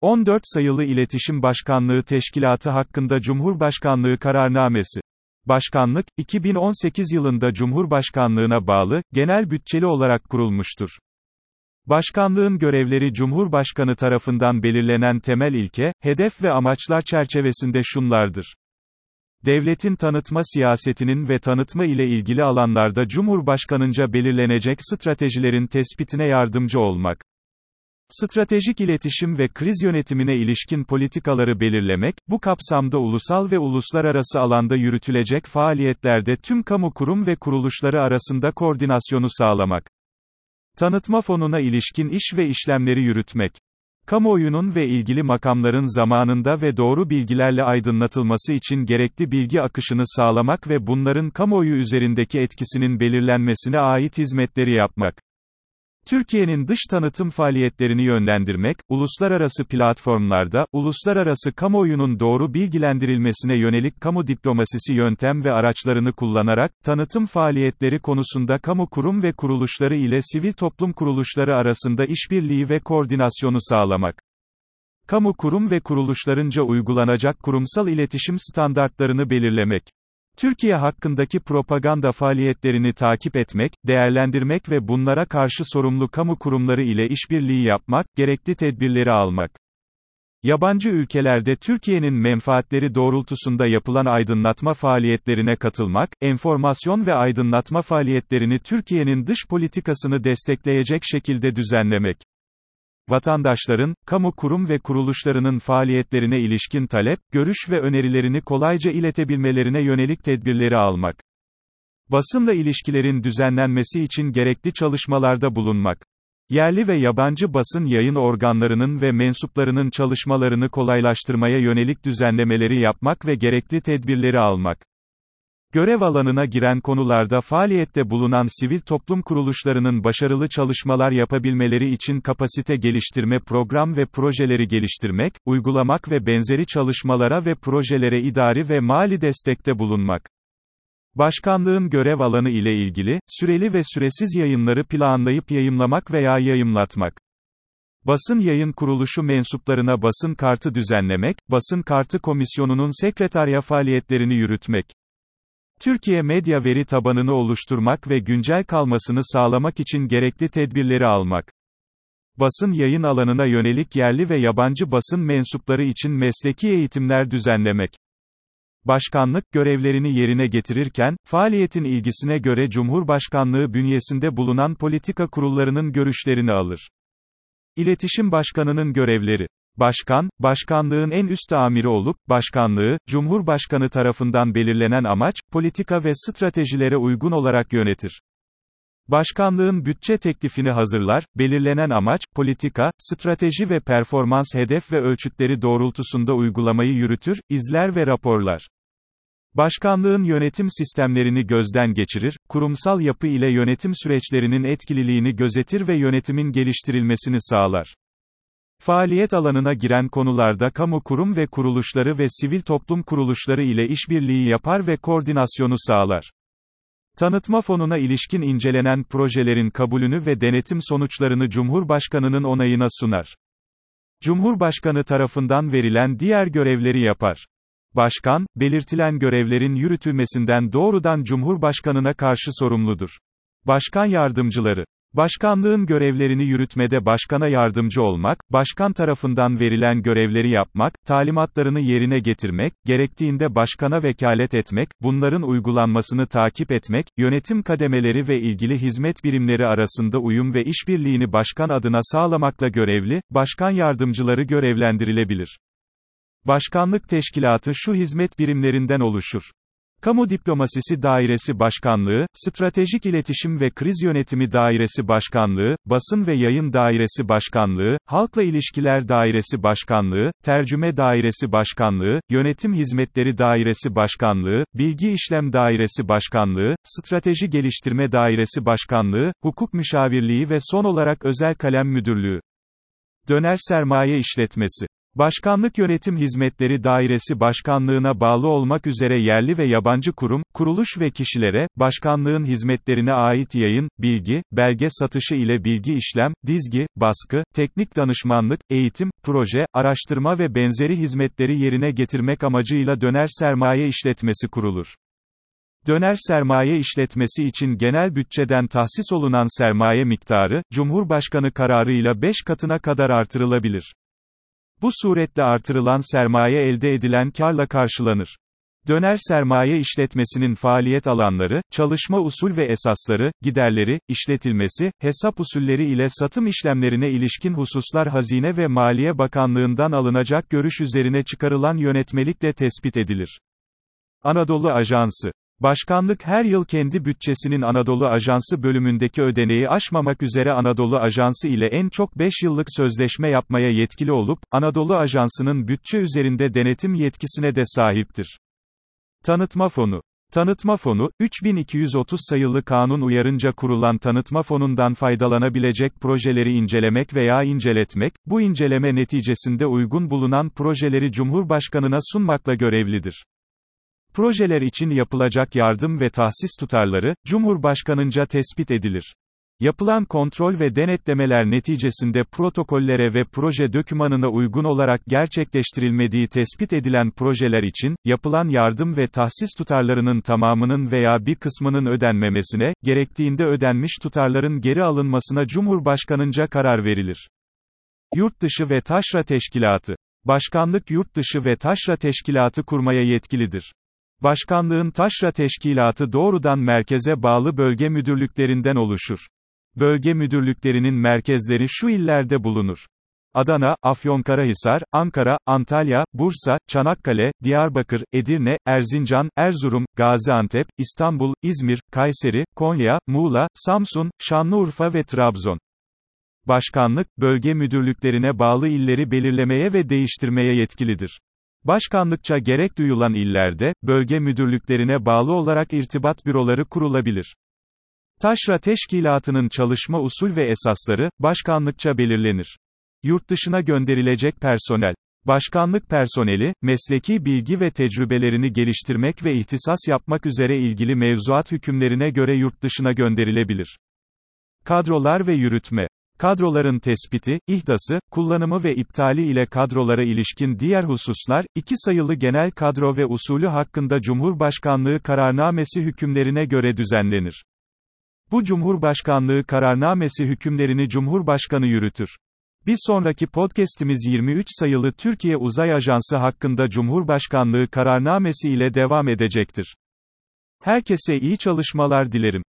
14 sayılı İletişim Başkanlığı Teşkilatı hakkında Cumhurbaşkanlığı kararnamesi. Başkanlık, 2018 yılında Cumhurbaşkanlığına bağlı, genel bütçeli olarak kurulmuştur. Başkanlığın görevleri Cumhurbaşkanı tarafından belirlenen temel ilke, hedef ve amaçlar çerçevesinde şunlardır. Devletin tanıtma siyasetinin ve tanıtma ile ilgili alanlarda Cumhurbaşkanınca belirlenecek stratejilerin tespitine yardımcı olmak. Stratejik iletişim ve kriz yönetimine ilişkin politikaları belirlemek, bu kapsamda ulusal ve uluslararası alanda yürütülecek faaliyetlerde tüm kamu kurum ve kuruluşları arasında koordinasyonu sağlamak. Tanıtma fonuna ilişkin iş ve işlemleri yürütmek. Kamuoyunun ve ilgili makamların zamanında ve doğru bilgilerle aydınlatılması için gerekli bilgi akışını sağlamak ve bunların kamuoyu üzerindeki etkisinin belirlenmesine ait hizmetleri yapmak. Türkiye'nin dış tanıtım faaliyetlerini yönlendirmek, uluslararası platformlarda, uluslararası kamuoyunun doğru bilgilendirilmesine yönelik kamu diplomasisi yöntem ve araçlarını kullanarak, tanıtım faaliyetleri konusunda kamu kurum ve kuruluşları ile sivil toplum kuruluşları arasında işbirliği ve koordinasyonu sağlamak. Kamu kurum ve kuruluşlarınca uygulanacak kurumsal iletişim standartlarını belirlemek. Türkiye hakkındaki propaganda faaliyetlerini takip etmek, değerlendirmek ve bunlara karşı sorumlu kamu kurumları ile işbirliği yapmak, gerekli tedbirleri almak. Yabancı ülkelerde Türkiye'nin menfaatleri doğrultusunda yapılan aydınlatma faaliyetlerine katılmak, enformasyon ve aydınlatma faaliyetlerini Türkiye'nin dış politikasını destekleyecek şekilde düzenlemek vatandaşların, kamu kurum ve kuruluşlarının faaliyetlerine ilişkin talep, görüş ve önerilerini kolayca iletebilmelerine yönelik tedbirleri almak. Basınla ilişkilerin düzenlenmesi için gerekli çalışmalarda bulunmak. Yerli ve yabancı basın yayın organlarının ve mensuplarının çalışmalarını kolaylaştırmaya yönelik düzenlemeleri yapmak ve gerekli tedbirleri almak. Görev alanına giren konularda faaliyette bulunan sivil toplum kuruluşlarının başarılı çalışmalar yapabilmeleri için kapasite geliştirme program ve projeleri geliştirmek, uygulamak ve benzeri çalışmalara ve projelere idari ve mali destekte bulunmak. Başkanlığın görev alanı ile ilgili, süreli ve süresiz yayınları planlayıp yayımlamak veya yayımlatmak. Basın yayın kuruluşu mensuplarına basın kartı düzenlemek, basın kartı komisyonunun sekreterya faaliyetlerini yürütmek. Türkiye medya veri tabanını oluşturmak ve güncel kalmasını sağlamak için gerekli tedbirleri almak. Basın yayın alanına yönelik yerli ve yabancı basın mensupları için mesleki eğitimler düzenlemek. Başkanlık görevlerini yerine getirirken, faaliyetin ilgisine göre Cumhurbaşkanlığı bünyesinde bulunan politika kurullarının görüşlerini alır. İletişim Başkanı'nın görevleri Başkan, başkanlığın en üst amiri olup, başkanlığı, Cumhurbaşkanı tarafından belirlenen amaç, politika ve stratejilere uygun olarak yönetir. Başkanlığın bütçe teklifini hazırlar, belirlenen amaç, politika, strateji ve performans hedef ve ölçütleri doğrultusunda uygulamayı yürütür, izler ve raporlar. Başkanlığın yönetim sistemlerini gözden geçirir, kurumsal yapı ile yönetim süreçlerinin etkililiğini gözetir ve yönetimin geliştirilmesini sağlar. Faaliyet alanına giren konularda kamu kurum ve kuruluşları ve sivil toplum kuruluşları ile işbirliği yapar ve koordinasyonu sağlar. Tanıtma fonuna ilişkin incelenen projelerin kabulünü ve denetim sonuçlarını Cumhurbaşkanının onayına sunar. Cumhurbaşkanı tarafından verilen diğer görevleri yapar. Başkan, belirtilen görevlerin yürütülmesinden doğrudan Cumhurbaşkanına karşı sorumludur. Başkan yardımcıları Başkanlığın görevlerini yürütmede başkana yardımcı olmak, başkan tarafından verilen görevleri yapmak, talimatlarını yerine getirmek, gerektiğinde başkana vekalet etmek, bunların uygulanmasını takip etmek, yönetim kademeleri ve ilgili hizmet birimleri arasında uyum ve işbirliğini başkan adına sağlamakla görevli, başkan yardımcıları görevlendirilebilir. Başkanlık teşkilatı şu hizmet birimlerinden oluşur. Kamu Diplomasisi Dairesi Başkanlığı, Stratejik İletişim ve Kriz Yönetimi Dairesi Başkanlığı, Basın ve Yayın Dairesi Başkanlığı, Halkla İlişkiler Dairesi Başkanlığı, Tercüme Dairesi Başkanlığı, Yönetim Hizmetleri Dairesi Başkanlığı, Bilgi İşlem Dairesi Başkanlığı, Strateji Geliştirme Dairesi Başkanlığı, Hukuk Müşavirliği ve son olarak Özel Kalem Müdürlüğü. Döner Sermaye İşletmesi Başkanlık Yönetim Hizmetleri Dairesi Başkanlığına bağlı olmak üzere yerli ve yabancı kurum, kuruluş ve kişilere, başkanlığın hizmetlerine ait yayın, bilgi, belge satışı ile bilgi işlem, dizgi, baskı, teknik danışmanlık, eğitim, proje, araştırma ve benzeri hizmetleri yerine getirmek amacıyla döner sermaye işletmesi kurulur. Döner sermaye işletmesi için genel bütçeden tahsis olunan sermaye miktarı, Cumhurbaşkanı kararıyla 5 katına kadar artırılabilir. Bu suretle artırılan sermaye elde edilen karla karşılanır. Döner sermaye işletmesinin faaliyet alanları, çalışma usul ve esasları, giderleri, işletilmesi, hesap usulleri ile satım işlemlerine ilişkin hususlar Hazine ve Maliye Bakanlığından alınacak görüş üzerine çıkarılan yönetmelikle tespit edilir. Anadolu Ajansı Başkanlık her yıl kendi bütçesinin Anadolu Ajansı bölümündeki ödeneği aşmamak üzere Anadolu Ajansı ile en çok 5 yıllık sözleşme yapmaya yetkili olup, Anadolu Ajansı'nın bütçe üzerinde denetim yetkisine de sahiptir. Tanıtma Fonu Tanıtma Fonu, 3230 sayılı kanun uyarınca kurulan tanıtma fonundan faydalanabilecek projeleri incelemek veya inceletmek, bu inceleme neticesinde uygun bulunan projeleri Cumhurbaşkanına sunmakla görevlidir. Projeler için yapılacak yardım ve tahsis tutarları, Cumhurbaşkanınca tespit edilir. Yapılan kontrol ve denetlemeler neticesinde protokollere ve proje dokümanına uygun olarak gerçekleştirilmediği tespit edilen projeler için, yapılan yardım ve tahsis tutarlarının tamamının veya bir kısmının ödenmemesine, gerektiğinde ödenmiş tutarların geri alınmasına Cumhurbaşkanınca karar verilir. Yurtdışı ve Taşra Teşkilatı Başkanlık yurtdışı ve taşra teşkilatı kurmaya yetkilidir. Başkanlığın taşra teşkilatı doğrudan merkeze bağlı bölge müdürlüklerinden oluşur. Bölge müdürlüklerinin merkezleri şu illerde bulunur. Adana, Afyonkarahisar, Ankara, Antalya, Bursa, Çanakkale, Diyarbakır, Edirne, Erzincan, Erzurum, Gaziantep, İstanbul, İzmir, Kayseri, Konya, Muğla, Samsun, Şanlıurfa ve Trabzon. Başkanlık, bölge müdürlüklerine bağlı illeri belirlemeye ve değiştirmeye yetkilidir. Başkanlıkça gerek duyulan illerde, bölge müdürlüklerine bağlı olarak irtibat büroları kurulabilir. Taşra Teşkilatı'nın çalışma usul ve esasları, başkanlıkça belirlenir. Yurt dışına gönderilecek personel. Başkanlık personeli, mesleki bilgi ve tecrübelerini geliştirmek ve ihtisas yapmak üzere ilgili mevzuat hükümlerine göre yurt dışına gönderilebilir. Kadrolar ve yürütme. Kadroların tespiti, ihdası, kullanımı ve iptali ile kadrolara ilişkin diğer hususlar, iki sayılı genel kadro ve usulü hakkında Cumhurbaşkanlığı kararnamesi hükümlerine göre düzenlenir. Bu Cumhurbaşkanlığı kararnamesi hükümlerini Cumhurbaşkanı yürütür. Bir sonraki podcast'imiz 23 sayılı Türkiye Uzay Ajansı hakkında Cumhurbaşkanlığı kararnamesi ile devam edecektir. Herkese iyi çalışmalar dilerim.